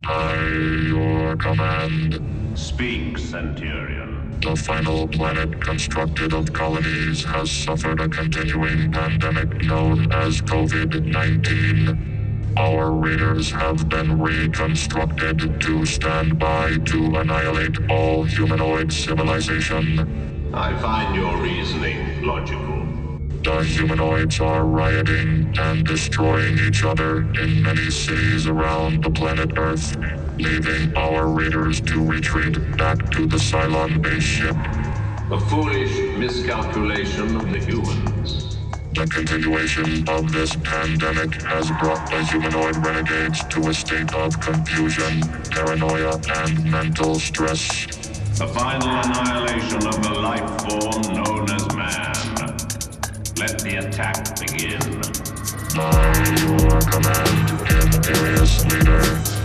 By your command, Speak, Centurion. the final planet constructed of colonies has suffered a continuing pandemic known as COVID 19. Our raiders have been reconstructed to stand by to annihilate all humanoid civilization. I find your reasoning logical. The humanoids are rioting and destroying each other in many cities around the planet Earth, leaving our raiders to retreat back to the Cylon base ship. A foolish miscalculation of the humans. The continuation of this pandemic has brought the humanoid renegades to a state of confusion, paranoia, and mental stress. The final annihilation of the life form known as man. Let the attack begin. Imperious Leader.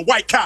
The white cop.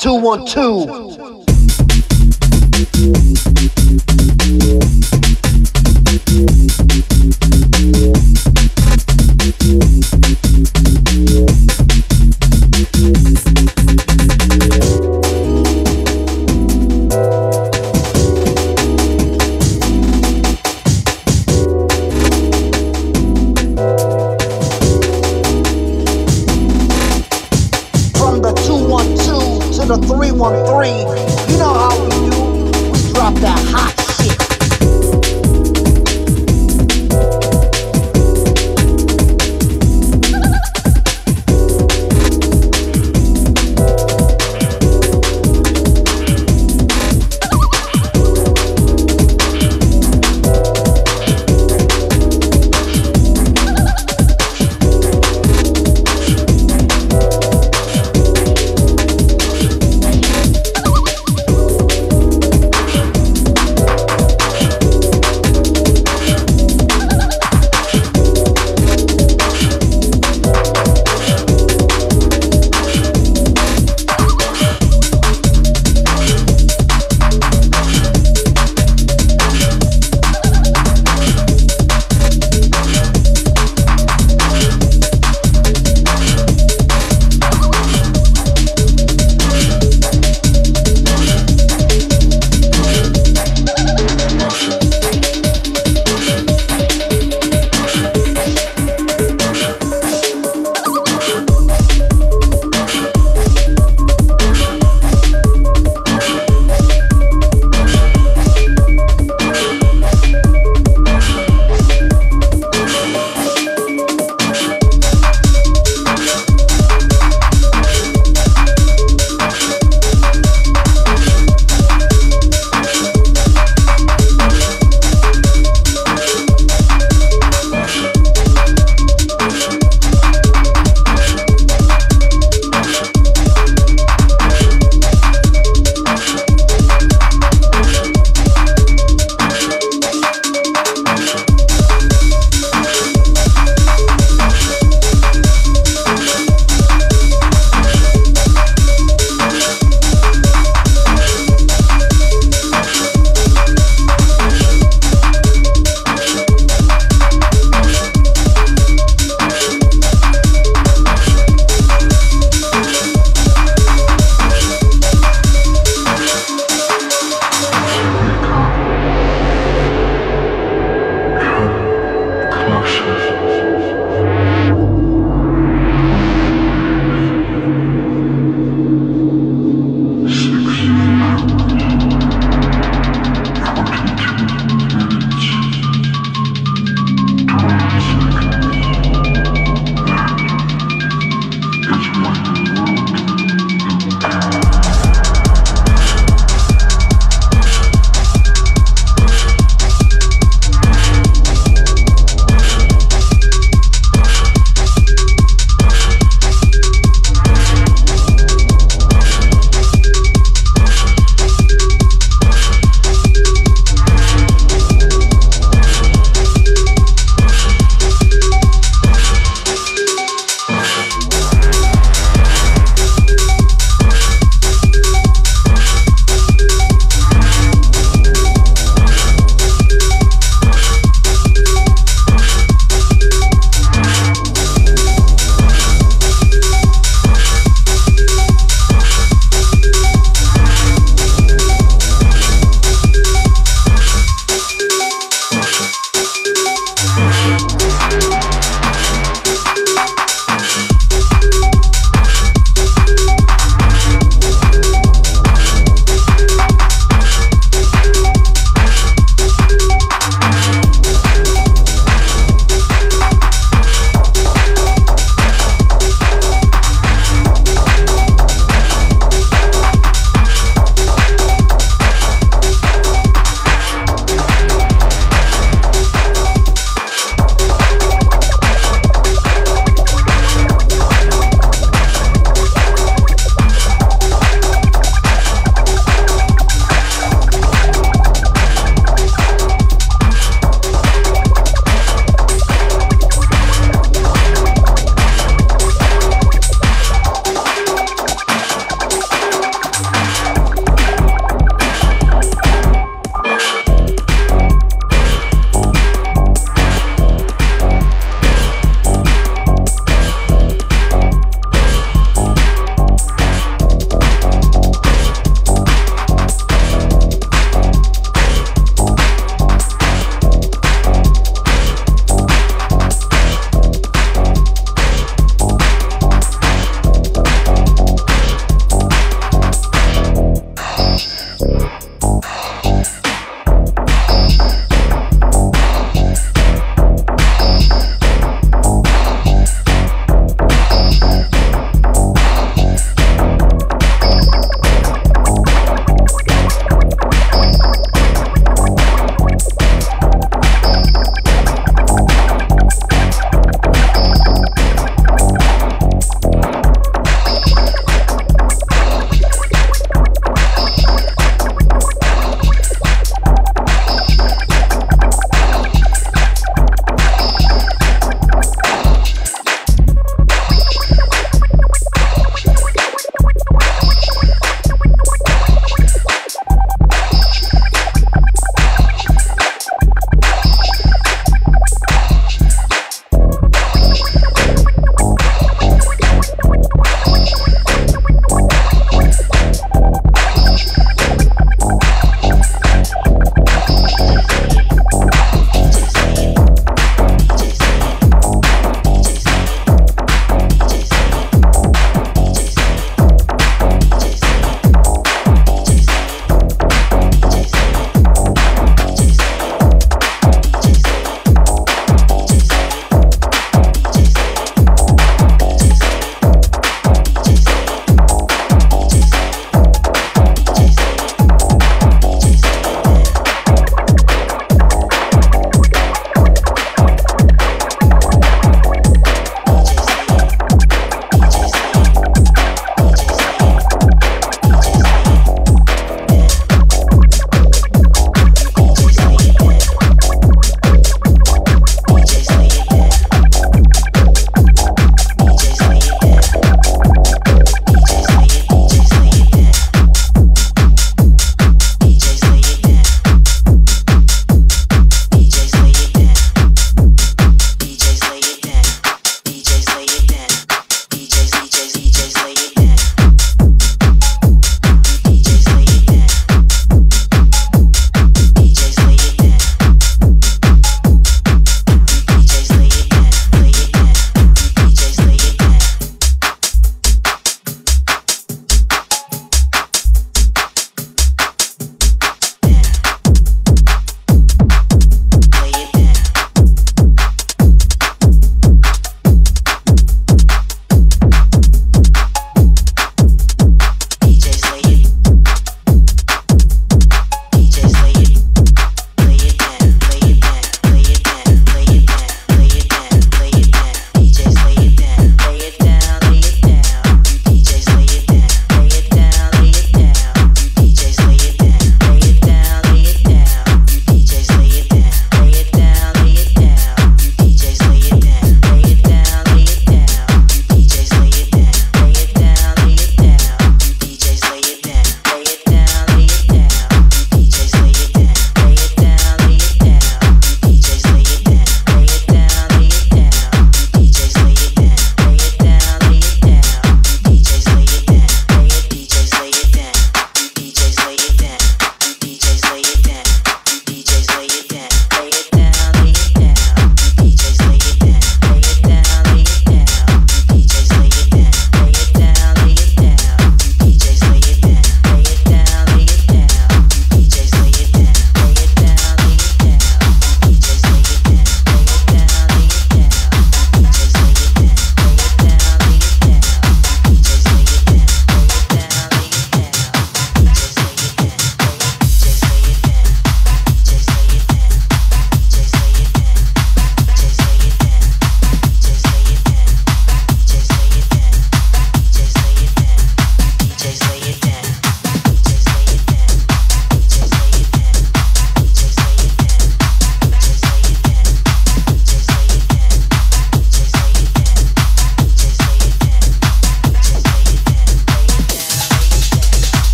212.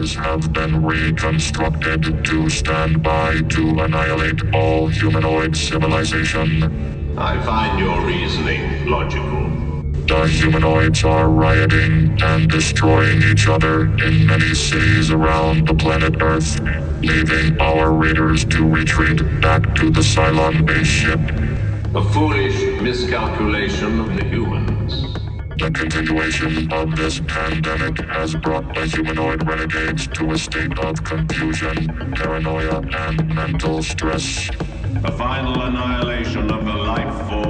Have been reconstructed to stand by to annihilate all humanoid civilization. I find your reasoning logical. The humanoids are rioting and destroying each other in many cities around the planet Earth, leaving our raiders to retreat back to the Cylon base ship. A foolish miscalculation of the humans. Continuation of this pandemic has brought the humanoid renegades to a state of confusion, paranoia, and mental stress. The final annihilation of the life form